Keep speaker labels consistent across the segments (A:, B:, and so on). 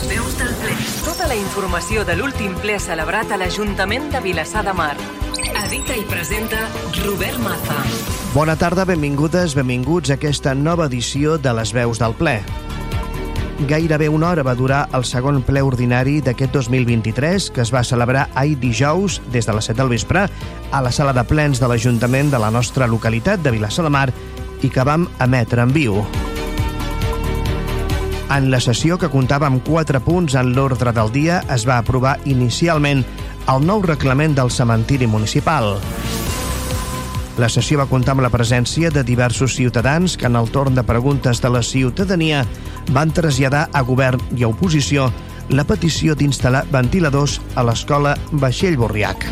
A: Les veus del ple. Tota la informació de l'últim ple celebrat a l'Ajuntament de Vilassar de Mar. Edita i presenta Robert Maza.
B: Bona tarda, benvingudes, benvinguts a aquesta nova edició de les veus del ple. Gairebé una hora va durar el segon ple ordinari d'aquest 2023, que es va celebrar ahir dijous, des de les 7 del vespre, a la sala de plens de l'Ajuntament de la nostra localitat de Vilassar de Mar i que vam emetre en viu. En la sessió, que comptava amb quatre punts en l'ordre del dia, es va aprovar inicialment el nou reglament del cementiri municipal. La sessió va comptar amb la presència de diversos ciutadans que en el torn de preguntes de la ciutadania van traslladar a govern i a oposició la petició d'instal·lar ventiladors a l'escola Vaixell Borriac.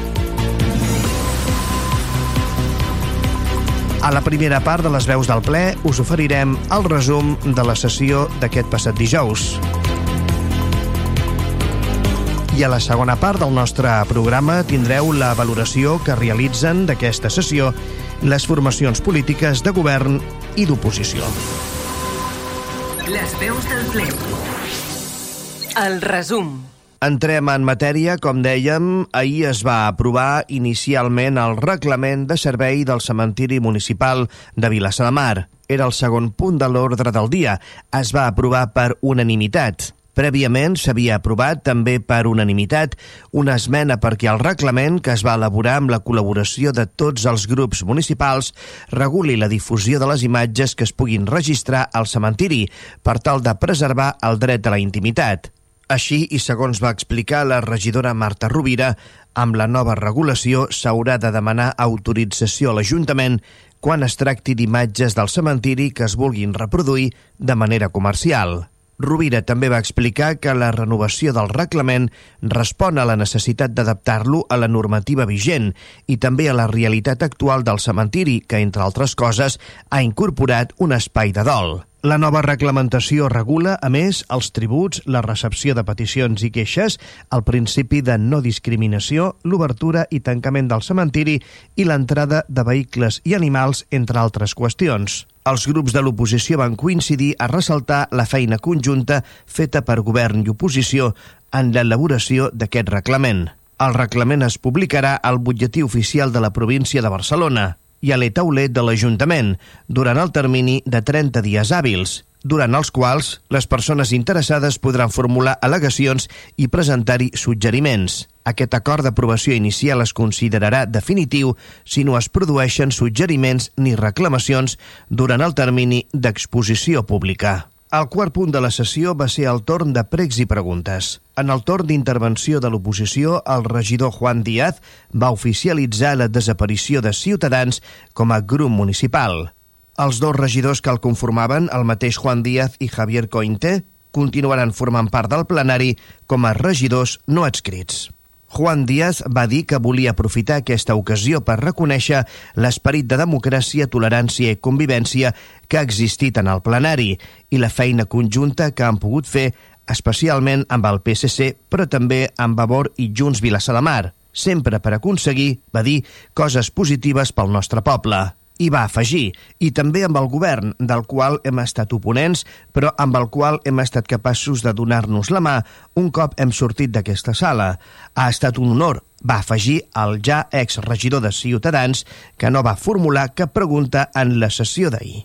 B: A la primera part de les veus del ple us oferirem el resum de la sessió d'aquest passat dijous. I a la segona part del nostre programa tindreu la valoració que realitzen d'aquesta sessió les formacions polítiques de govern i d'oposició.
A: Les veus del ple. El resum.
B: Entrem en matèria, com dèiem, ahir es va aprovar inicialment el reglament de servei del cementiri municipal de Vilassar de Mar. Era el segon punt de l'ordre del dia. Es va aprovar per unanimitat. Prèviament s'havia aprovat també per unanimitat una esmena perquè el reglament, que es va elaborar amb la col·laboració de tots els grups municipals, reguli la difusió de les imatges que es puguin registrar al cementiri per tal de preservar el dret a la intimitat. Així, i segons va explicar la regidora Marta Rovira, amb la nova regulació s'haurà de demanar autorització a l'Ajuntament quan es tracti d'imatges del cementiri que es vulguin reproduir de manera comercial. Rovira també va explicar que la renovació del reglament respon a la necessitat d'adaptar-lo a la normativa vigent i també a la realitat actual del cementiri, que, entre altres coses, ha incorporat un espai de dol. La nova reglamentació regula, a més, els tributs, la recepció de peticions i queixes, el principi de no discriminació, l'obertura i tancament del cementiri i l'entrada de vehicles i animals, entre altres qüestions. Els grups de l'oposició van coincidir a ressaltar la feina conjunta feta per govern i oposició en l'elaboració d'aquest reglament. El reglament es publicarà al butlletí oficial de la província de Barcelona i a l'etaulet de l'Ajuntament durant el termini de 30 dies hàbils, durant els quals les persones interessades podran formular al·legacions i presentar-hi suggeriments. Aquest acord d'aprovació inicial es considerarà definitiu si no es produeixen suggeriments ni reclamacions durant el termini d'exposició pública. El quart punt de la sessió va ser el torn de pregs i preguntes. En el torn d'intervenció de l'oposició, el regidor Juan Díaz va oficialitzar la desaparició de Ciutadans com a grup municipal. Els dos regidors que el conformaven, el mateix Juan Díaz i Javier Cointe, continuaran formant part del plenari com a regidors no adscrits. Juan Díaz va dir que volia aprofitar aquesta ocasió per reconèixer l'esperit de democràcia, tolerància i convivència que ha existit en el plenari i la feina conjunta que han pogut fer especialment amb el PSC, però també amb Vavor i Junts Vilassar de Mar, sempre per aconseguir, va dir, coses positives pel nostre poble i va afegir, i també amb el govern, del qual hem estat oponents, però amb el qual hem estat capaços de donar-nos la mà un cop hem sortit d'aquesta sala. Ha estat un honor, va afegir el ja ex-regidor de Ciutadans, que no va formular cap pregunta en la sessió d'ahir.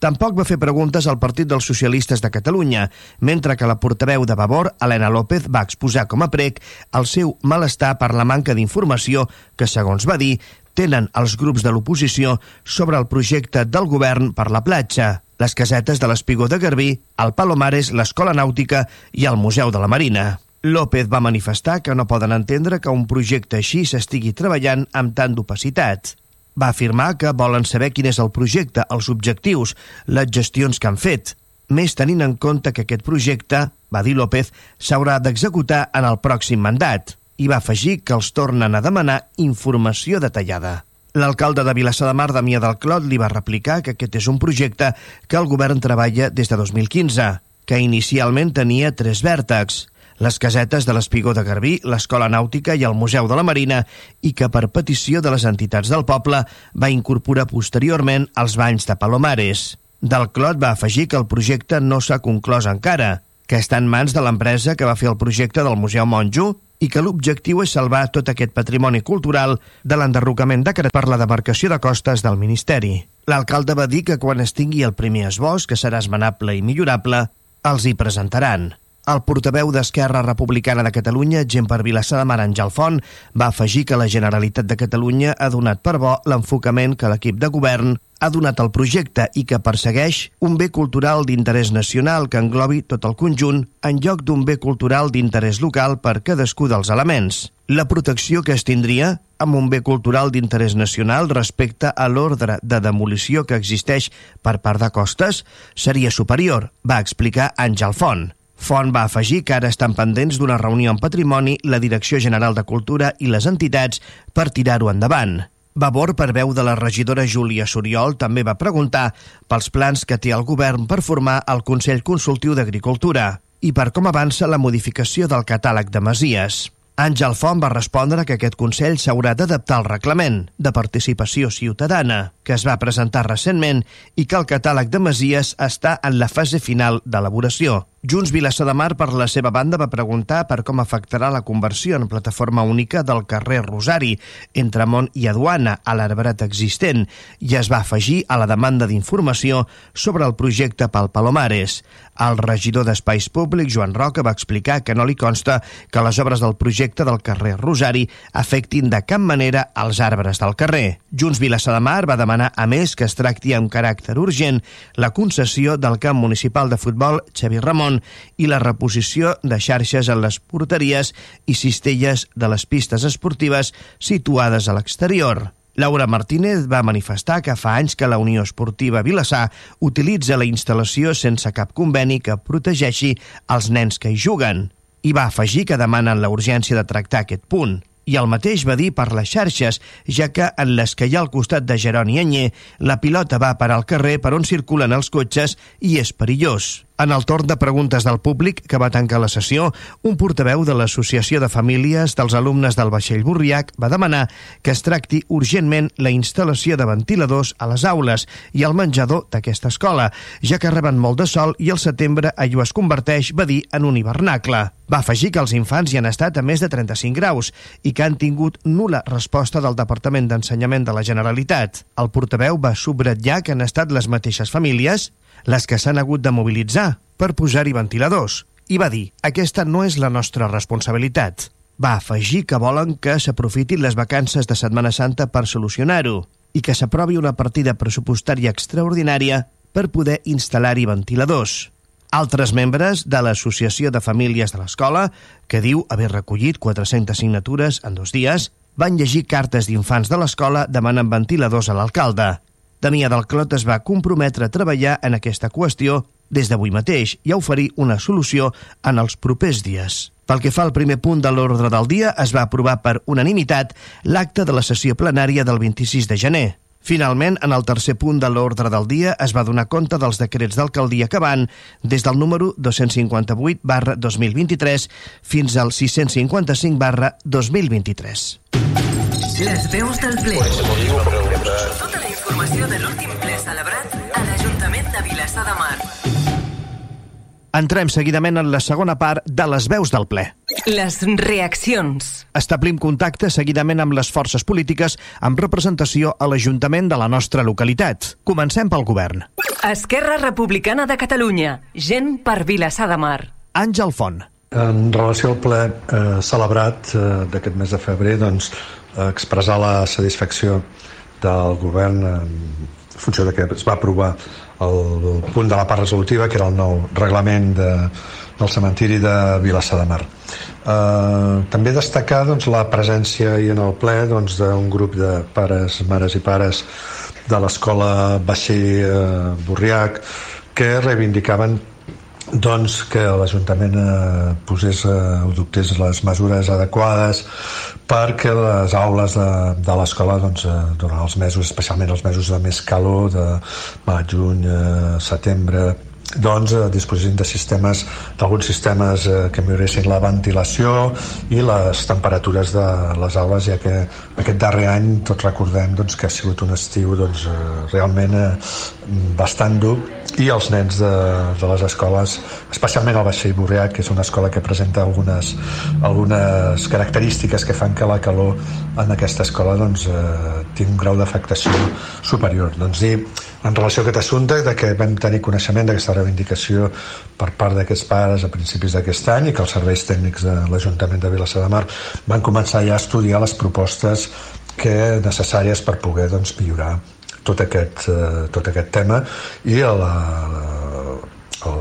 B: Tampoc va fer preguntes al Partit dels Socialistes de Catalunya, mentre que la portaveu de Vavor, Helena López, va exposar com a prec el seu malestar per la manca d'informació que, segons va dir, tenen els grups de l'oposició sobre el projecte del govern per la platja, les casetes de l'Espigó de Garbí, el Palomares, l'Escola Nàutica i el Museu de la Marina. López va manifestar que no poden entendre que un projecte així s'estigui treballant amb tant d'opacitat. Va afirmar que volen saber quin és el projecte, els objectius, les gestions que han fet, més tenint en compte que aquest projecte, va dir López, s'haurà d'executar en el pròxim mandat i va afegir que els tornen a demanar informació detallada. L'alcalde de Vilassar de Mar, Damià del Clot, li va replicar que aquest és un projecte que el govern treballa des de 2015, que inicialment tenia tres vèrtexs, les casetes de l'Espigó de Garbí, l'Escola Nàutica i el Museu de la Marina, i que per petició de les entitats del poble va incorporar posteriorment els banys de Palomares. Del Clot va afegir que el projecte no s'ha conclòs encara, que està en mans de l'empresa que va fer el projecte del Museu Monjo i que l'objectiu és salvar tot aquest patrimoni cultural de l'enderrocament decret per la demarcació de costes del Ministeri. L'alcalde va dir que quan es tingui el primer esbós, que serà esmenable i millorable, els hi presentaran. El portaveu d'Esquerra Republicana de Catalunya, gent per Vilassar de Mar, Àngel Font, va afegir que la Generalitat de Catalunya ha donat per bo l'enfocament que l'equip de govern ha donat al projecte i que persegueix un bé cultural d'interès nacional que englobi tot el conjunt en lloc d'un bé cultural d'interès local per cadascú dels elements. La protecció que es tindria amb un bé cultural d'interès nacional respecte a l'ordre de demolició que existeix per part de Costes seria superior, va explicar Àngel Font. Font va afegir que ara estan pendents d'una reunió en patrimoni la Direcció General de Cultura i les entitats per tirar-ho endavant. Vavor, per veu de la regidora Júlia Soriol, també va preguntar pels plans que té el govern per formar el Consell Consultiu d'Agricultura i per com avança la modificació del catàleg de masies. Àngel Font va respondre que aquest Consell s'haurà d'adaptar al reglament de participació ciutadana, que es va presentar recentment i que el catàleg de masies està en la fase final d'elaboració. Junts Vilassar de Mar, per la seva banda, va preguntar per com afectarà la conversió en plataforma única del carrer Rosari entre Mont i Aduana a l'arbrat existent i es va afegir a la demanda d'informació sobre el projecte pel Palomares. El regidor d'Espais Públics, Joan Roca, va explicar que no li consta que les obres del projecte del carrer Rosari afectin de cap manera els arbres del carrer. Junts Vilassar de Mar va demanar, a més, que es tracti amb caràcter urgent la concessió del camp municipal de futbol Xavi Ramon món i la reposició de xarxes en les porteries i cistelles de les pistes esportives situades a l'exterior. Laura Martínez va manifestar que fa anys que la Unió Esportiva Vilassar utilitza la instal·lació sense cap conveni que protegeixi els nens que hi juguen i va afegir que demanen la urgència de tractar aquest punt. I el mateix va dir per les xarxes, ja que en les que hi ha al costat de Geroni Anyer, la pilota va parar al carrer per on circulen els cotxes i és perillós. En el torn de preguntes del públic que va tancar la sessió, un portaveu de l'Associació de Famílies dels Alumnes del Vaixell Burriac va demanar que es tracti urgentment la instal·lació de ventiladors a les aules i al menjador d'aquesta escola, ja que reben molt de sol i el setembre allò es converteix, va dir, en un hivernacle. Va afegir que els infants hi han estat a més de 35 graus i que han tingut nula resposta del Departament d'Ensenyament de la Generalitat. El portaveu va subratllar que han estat les mateixes famílies les que s'han hagut de mobilitzar per posar-hi ventiladors, i va dir «aquesta no és la nostra responsabilitat». Va afegir que volen que s'aprofitin les vacances de Setmana Santa per solucionar-ho i que s'aprovi una partida pressupostària extraordinària per poder instal·lar-hi ventiladors. Altres membres de l'Associació de Famílies de l'Escola, que diu haver recollit 400 signatures en dos dies, van llegir cartes d'infants de l'escola demanant ventiladors a l'alcalde. Damià del Clot es va comprometre a treballar en aquesta qüestió des d'avui mateix i a oferir una solució en els propers dies. Pel que fa al primer punt de l'ordre del dia, es va aprovar per unanimitat l'acte de la sessió plenària del 26 de gener. Finalment, en el tercer punt de l'ordre del dia es va donar compte dels decrets d'alcaldia que van des del número 258 barra 2023 fins al 655 barra 2023.
A: Les veus del ple. Informació de l'últim ple celebrat a l'Ajuntament de Vilassar de Mar.
B: Entrem seguidament en la segona part de les veus del ple.
A: Les reaccions.
B: Establim contacte seguidament amb les forces polítiques amb representació a l'Ajuntament de la nostra localitat. Comencem pel govern.
A: Esquerra Republicana de Catalunya. Gent per Vilassar de Mar.
B: Àngel Font.
C: En relació al ple eh, celebrat eh, d'aquest mes de febrer, doncs, eh, expressar la satisfacció del govern en funció de que es va aprovar el punt de la part resolutiva que era el nou reglament de, del cementiri de Vilassar de Mar. Eh, també destacar doncs, la presència i en el ple doncs, d'un doncs, grup de pares, mares i pares de l'escola Baixer eh, Borriac que reivindicaven doncs que l'Ajuntament eh, posés eh, o les mesures adequades perquè les aules de, de l'escola doncs, eh, durant els mesos, especialment els mesos de més calor, de maig, juny, eh, setembre, doncs eh, disposessin de sistemes d'alguns sistemes eh, que milloressin la ventilació i les temperatures de les aules ja que aquest darrer any tots recordem doncs, que ha sigut un estiu doncs, eh, realment eh, bastant dur. I els nens de, de les escoles especialment el Baixell Borreà que és una escola que presenta algunes, algunes característiques que fan que la calor en aquesta escola doncs, eh, tingui un grau d'afectació superior. Doncs dir en relació a aquest assumpte de que vam tenir coneixement d'aquesta reivindicació per part d'aquests pares a principis d'aquest any i que els serveis tècnics de l'Ajuntament de Vilassar de Mar van començar ja a estudiar les propostes que necessàries per poder doncs, millorar tot aquest, eh, tot aquest tema i el, el,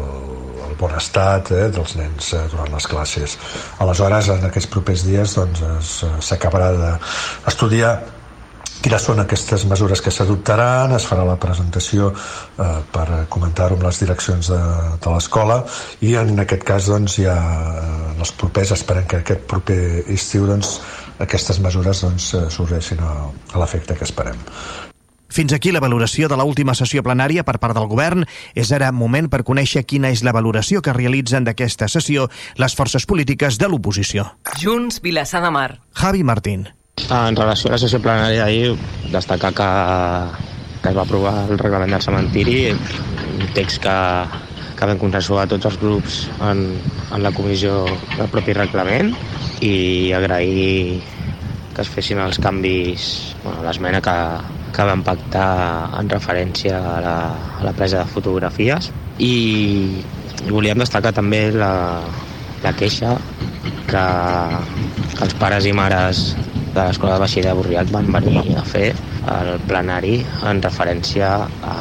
C: el bon estat eh, dels nens eh, durant les classes. Aleshores, en aquests propers dies doncs, s'acabarà d'estudiar quines són aquestes mesures que s'adoptaran, es farà la presentació eh, per comentar-ho amb les direccions de, de l'escola i en aquest cas doncs, ja en els propers, esperem que aquest proper estiu doncs, aquestes mesures doncs, sorgeixin a, a l'efecte que esperem.
B: Fins aquí la valoració de l'última sessió plenària per part del govern. És ara moment per conèixer quina és la valoració que realitzen d'aquesta sessió les forces polítiques de l'oposició.
A: Junts, Vilassar de Mar.
B: Javi Martín.
D: En relació a la sessió plenària d'ahir, destacar que, que es va aprovar el reglament del cementiri, un text que, que vam consensuar tots els grups en, en la comissió del propi reglament i agrair que es fessin els canvis, bueno, l'esmena que, que vam pactar en referència a la, a la presa de fotografies. I, volíem destacar també la, la queixa que, que els pares i mares de l'Escola de Baixí de Borriac van venir a fer al plenari en referència a,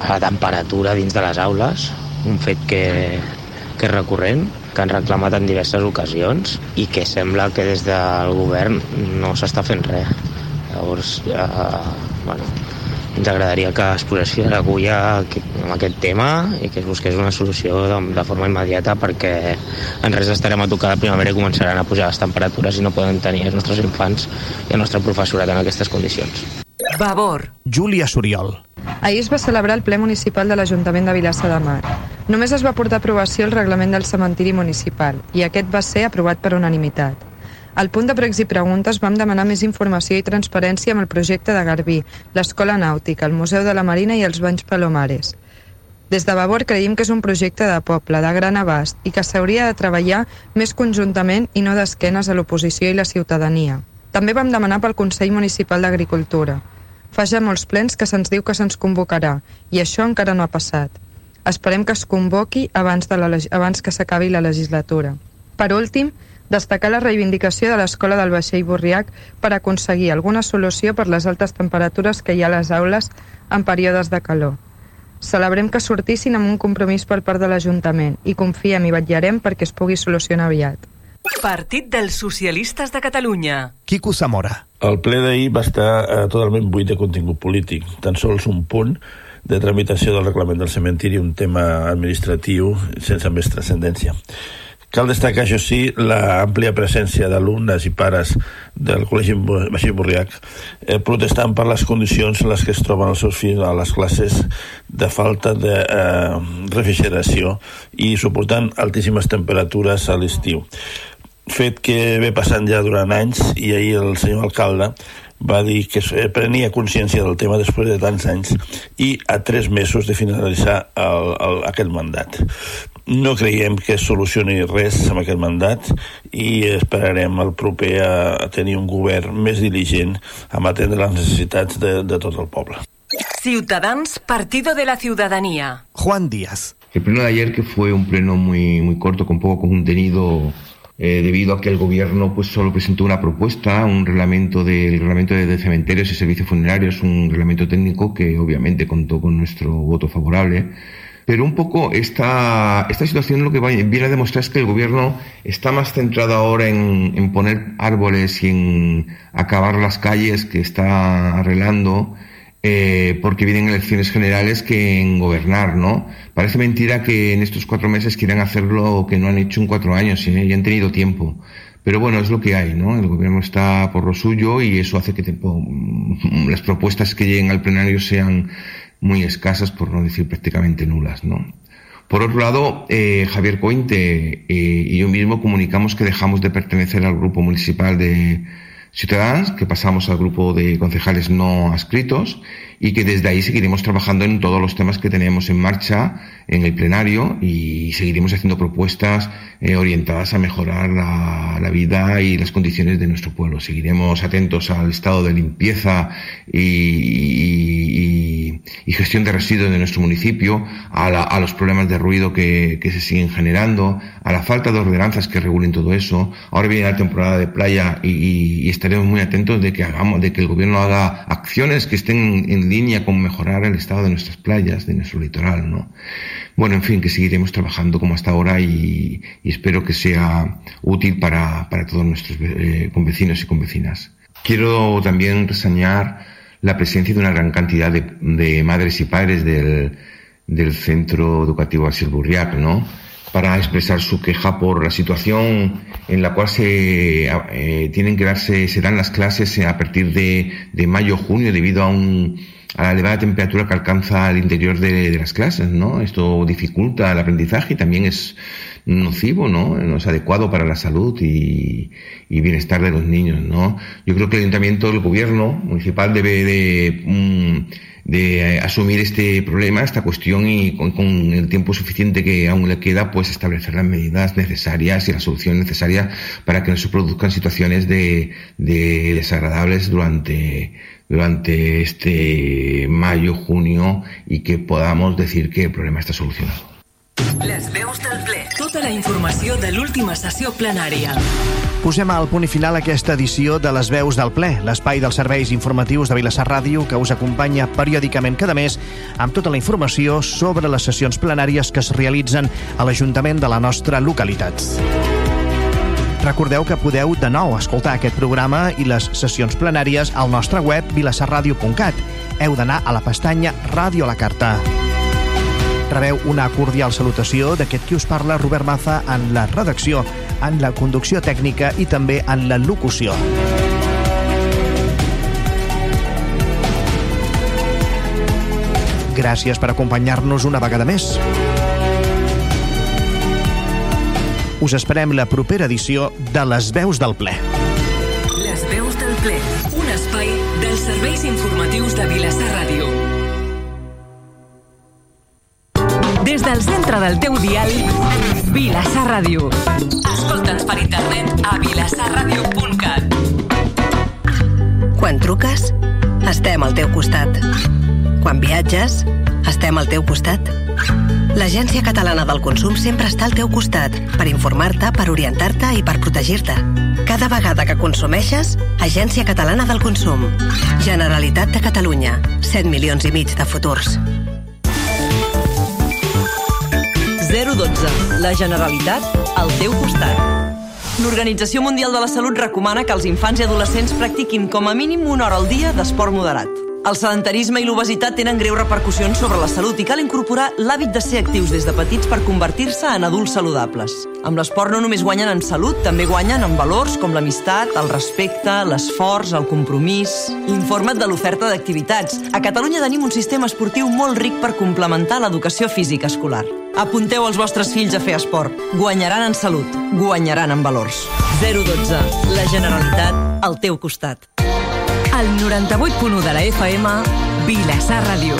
D: a la temperatura dins de les aules, un fet que, que és recurrent, que han reclamat en diverses ocasions i que sembla que des del govern no s'està fent res. Llavors, eh, ens agradaria que es posés fil a l'agulla amb aquest tema i que es busqués una solució de, de forma immediata perquè en res estarem a tocar de primavera i començaran a pujar les temperatures i no poden tenir els nostres infants i el nostre professorat en aquestes condicions.
A: Vavor.
B: Júlia Soriol.
E: Ahir es va celebrar el ple municipal de l'Ajuntament de Vilassar de Mar. Només es va portar a aprovació el reglament del cementiri municipal i aquest va ser aprovat per unanimitat. Al punt de pregs i preguntes vam demanar més informació i transparència amb el projecte de Garbí, l'Escola Nàutica, el Museu de la Marina i els Banys Palomares. Des de Vavor creiem que és un projecte de poble, de gran abast, i que s'hauria de treballar més conjuntament i no d'esquenes a l'oposició i la ciutadania. També vam demanar pel Consell Municipal d'Agricultura. Fa ja molts plens que se'ns diu que se'ns convocarà, i això encara no ha passat. Esperem que es convoqui abans, de la, abans que s'acabi la legislatura. Per últim, destacar la reivindicació de l'Escola del Vaixell Borriac per aconseguir alguna solució per les altes temperatures que hi ha a les aules en períodes de calor. Celebrem que sortissin amb un compromís per part de l'Ajuntament i confiem i vetllarem perquè es pugui solucionar aviat.
A: Partit dels Socialistes de Catalunya.
B: Quico Zamora.
F: El ple d'ahir va estar eh, totalment buit de contingut polític. Tan sols un punt de tramitació del reglament del cementiri, un tema administratiu sense més transcendència. Cal destacar, això sí, l'àmplia presència d'alumnes i pares del Col·legi Baixí Borriac eh, protestant per les condicions en les que es troben els seus fills a les classes de falta de eh, refrigeració i suportant altíssimes temperatures a l'estiu. Fet que ve passant ja durant anys i ahir el senyor alcalde va dir que prenia consciència del tema després de tants anys i a tres mesos de finalitzar el, el, aquest mandat. No creiem que es solucioni res amb aquest mandat i esperarem el proper a tenir un govern més diligent a atendre les necessitats de, de tot el poble.
A: Ciutadans, Partido de la Ciudadanía.
B: Juan Díaz.
G: El pleno de ayer que fue un pleno muy, muy corto, con poco contenido, eh, debido a que el gobierno pues solo presentó una propuesta, un reglamento de, reglamento de, de cementerios y servicios funerarios, un reglamento técnico que obviamente contó con nuestro voto favorable pero un poco esta, esta situación lo que viene a demostrar es que el gobierno está más centrado ahora en, en poner árboles y en acabar las calles que está arreglando eh, porque vienen elecciones generales que en gobernar, ¿no? Parece mentira que en estos cuatro meses quieran hacerlo que no han hecho en cuatro años, ¿eh? y han tenido tiempo. Pero bueno, es lo que hay, ¿no? El gobierno está por lo suyo y eso hace que las propuestas que lleguen al plenario sean muy escasas, por no decir prácticamente nulas, ¿no? Por otro lado, eh, Javier Cointe eh, y yo mismo comunicamos que dejamos de pertenecer al grupo municipal de Ciudadanos, que pasamos al grupo de concejales no adscritos y que desde ahí seguiremos trabajando en todos los temas que tenemos en marcha en el plenario y seguiremos haciendo propuestas eh, orientadas a mejorar la, la, vida y las condiciones de nuestro pueblo. Seguiremos atentos al estado de limpieza y, y, y gestión de residuos de nuestro municipio, a, la, a los problemas de ruido que, que, se siguen generando, a la falta de ordenanzas que regulen todo eso. Ahora viene la temporada de playa y, y estaremos muy atentos de que hagamos, de que el gobierno haga acciones que estén en línea con mejorar el estado de nuestras playas, de nuestro litoral, ¿no? Bueno, en fin, que seguiremos trabajando como hasta ahora y, y espero que sea útil para, para todos nuestros eh, convecinos y convecinas. Quiero también reseñar la presencia de una gran cantidad de, de madres y padres del, del Centro Educativo Asier Burriac, ¿no? Para expresar su queja por la situación en la cual se eh, tienen que darse, se dan las clases a partir de, de mayo junio debido a un a la elevada temperatura que alcanza al interior de, de, las clases, ¿no? Esto dificulta el aprendizaje y también es nocivo, ¿no? No es adecuado para la salud y, y bienestar de los niños, ¿no? Yo creo que el ayuntamiento, el gobierno municipal debe de, um, de asumir este problema, esta cuestión y con, con, el tiempo suficiente que aún le queda, pues establecer las medidas necesarias y la solución necesaria para que no se produzcan situaciones de, de desagradables durante durante este mayo, junio i que podamos decir que el problema està solucionat.
A: Les veus del ple. Tota la informació de l'última sessió plenària.
B: Posem al punt i final aquesta edició de Les veus del ple, l'espai dels serveis informatius de Vilassar Ràdio que us acompanya periòdicament cada mes amb tota la informació sobre les sessions plenàries que es realitzen a l'Ajuntament de la nostra localitat. Recordeu que podeu de nou escoltar aquest programa i les sessions plenàries al nostre web vilassarradio.cat. Heu d'anar a la pestanya Ràdio a la Carta. Rebeu una cordial salutació d'aquest qui us parla, Robert Maza, en la redacció, en la conducció tècnica i també en la locució. Gràcies per acompanyar-nos una vegada més. Us esperem la propera edició de Les Veus del Ple.
A: Les Veus del Ple, un espai dels serveis informatius de Vilassar Ràdio. Des del centre del teu dial, Vilassar Ràdio. Escolta'ns per internet a vilassarradio.cat.
H: Quan truques, estem al teu costat. Quan viatges, estem al teu costat. L'Agència Catalana del Consum sempre està al teu costat per informar-te, per orientar-te i per protegir-te. Cada vegada que consumeixes, Agència Catalana del Consum. Generalitat de Catalunya. 7 milions i mig de futurs.
I: 012. La Generalitat al teu costat. L'Organització Mundial de la Salut recomana que els infants i adolescents practiquin com a mínim una hora al dia d'esport moderat. El sedentarisme i l'obesitat tenen greus repercussions sobre la salut i cal incorporar l'hàbit de ser actius des de petits per convertir-se en adults saludables. Amb l'esport no només guanyen en salut, també guanyen en valors com l'amistat, el respecte, l'esforç, el compromís... Informa't de l'oferta d'activitats. A Catalunya tenim un sistema esportiu molt ric per complementar l'educació física escolar. Apunteu els vostres fills a fer esport. Guanyaran en salut, guanyaran en valors. 012. La Generalitat al teu costat.
A: El 98.1 de la FM, Vilassar Ràdio.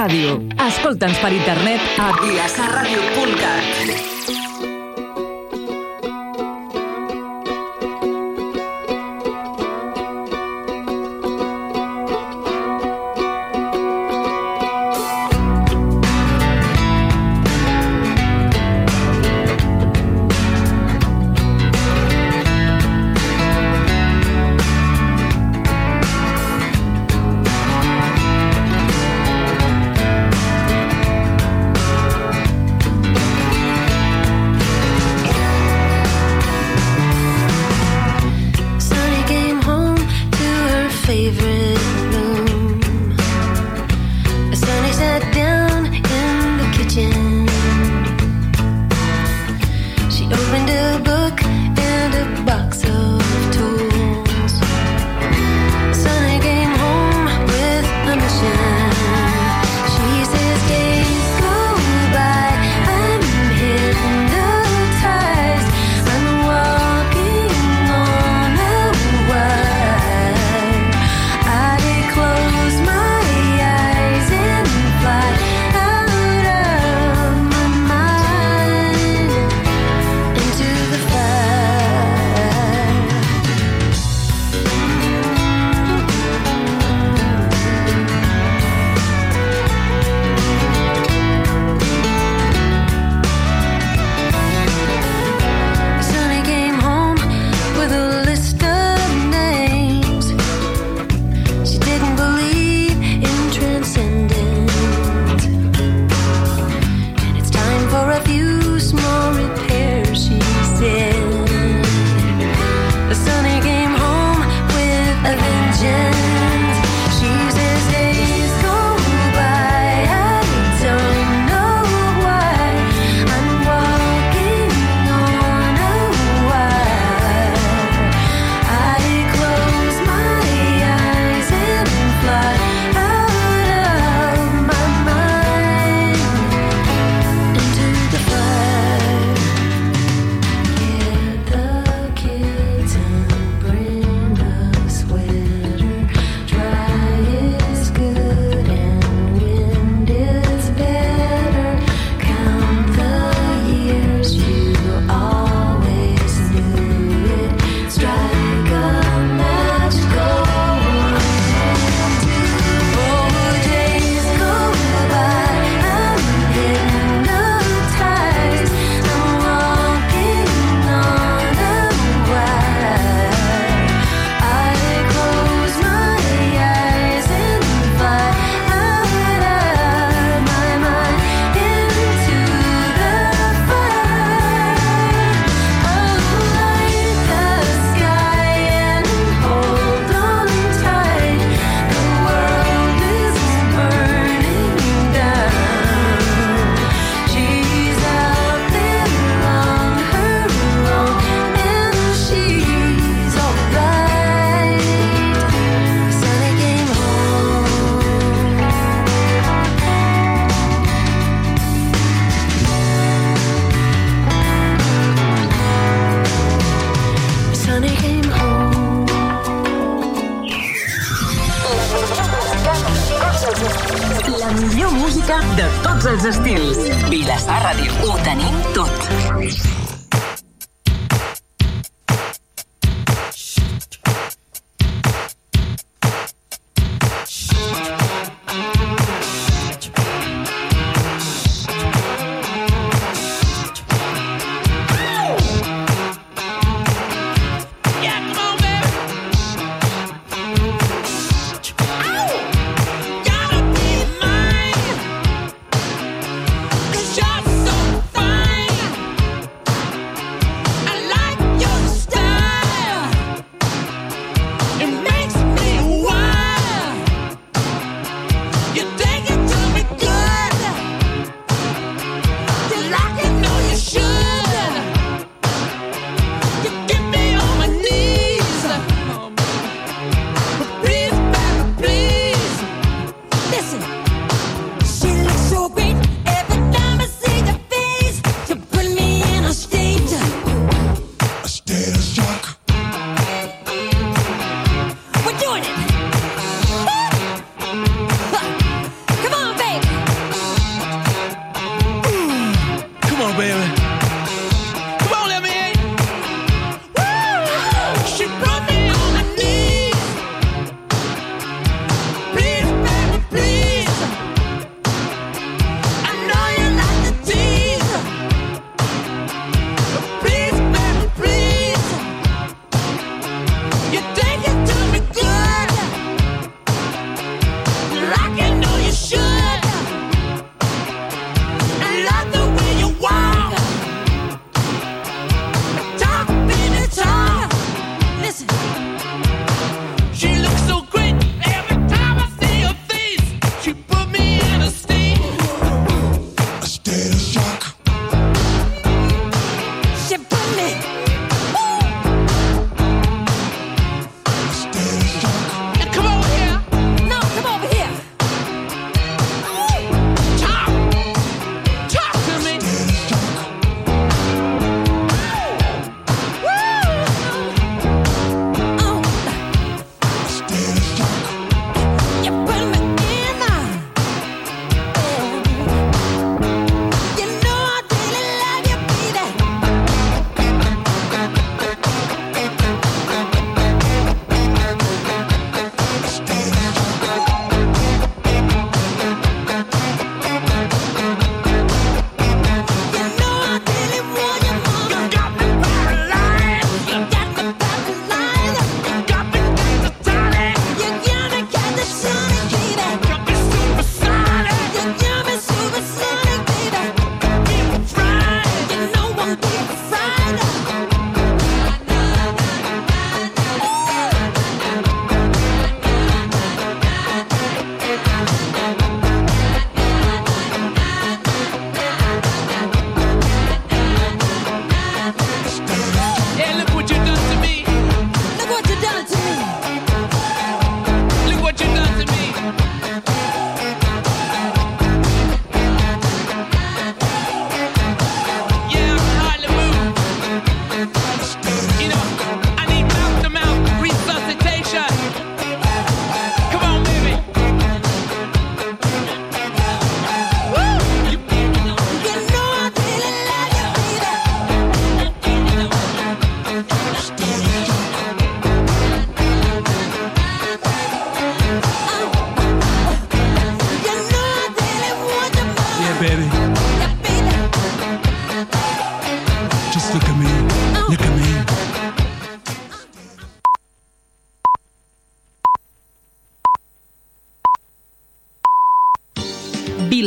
A: Ràdio. Escolta'ns per internet a vilassarradio.cat. xarxa de
J: tots els estils. Vilassar Ràdio, ho tenim tot.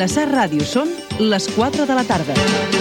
K: Vilassar Ràdio són les 4 de la tarda.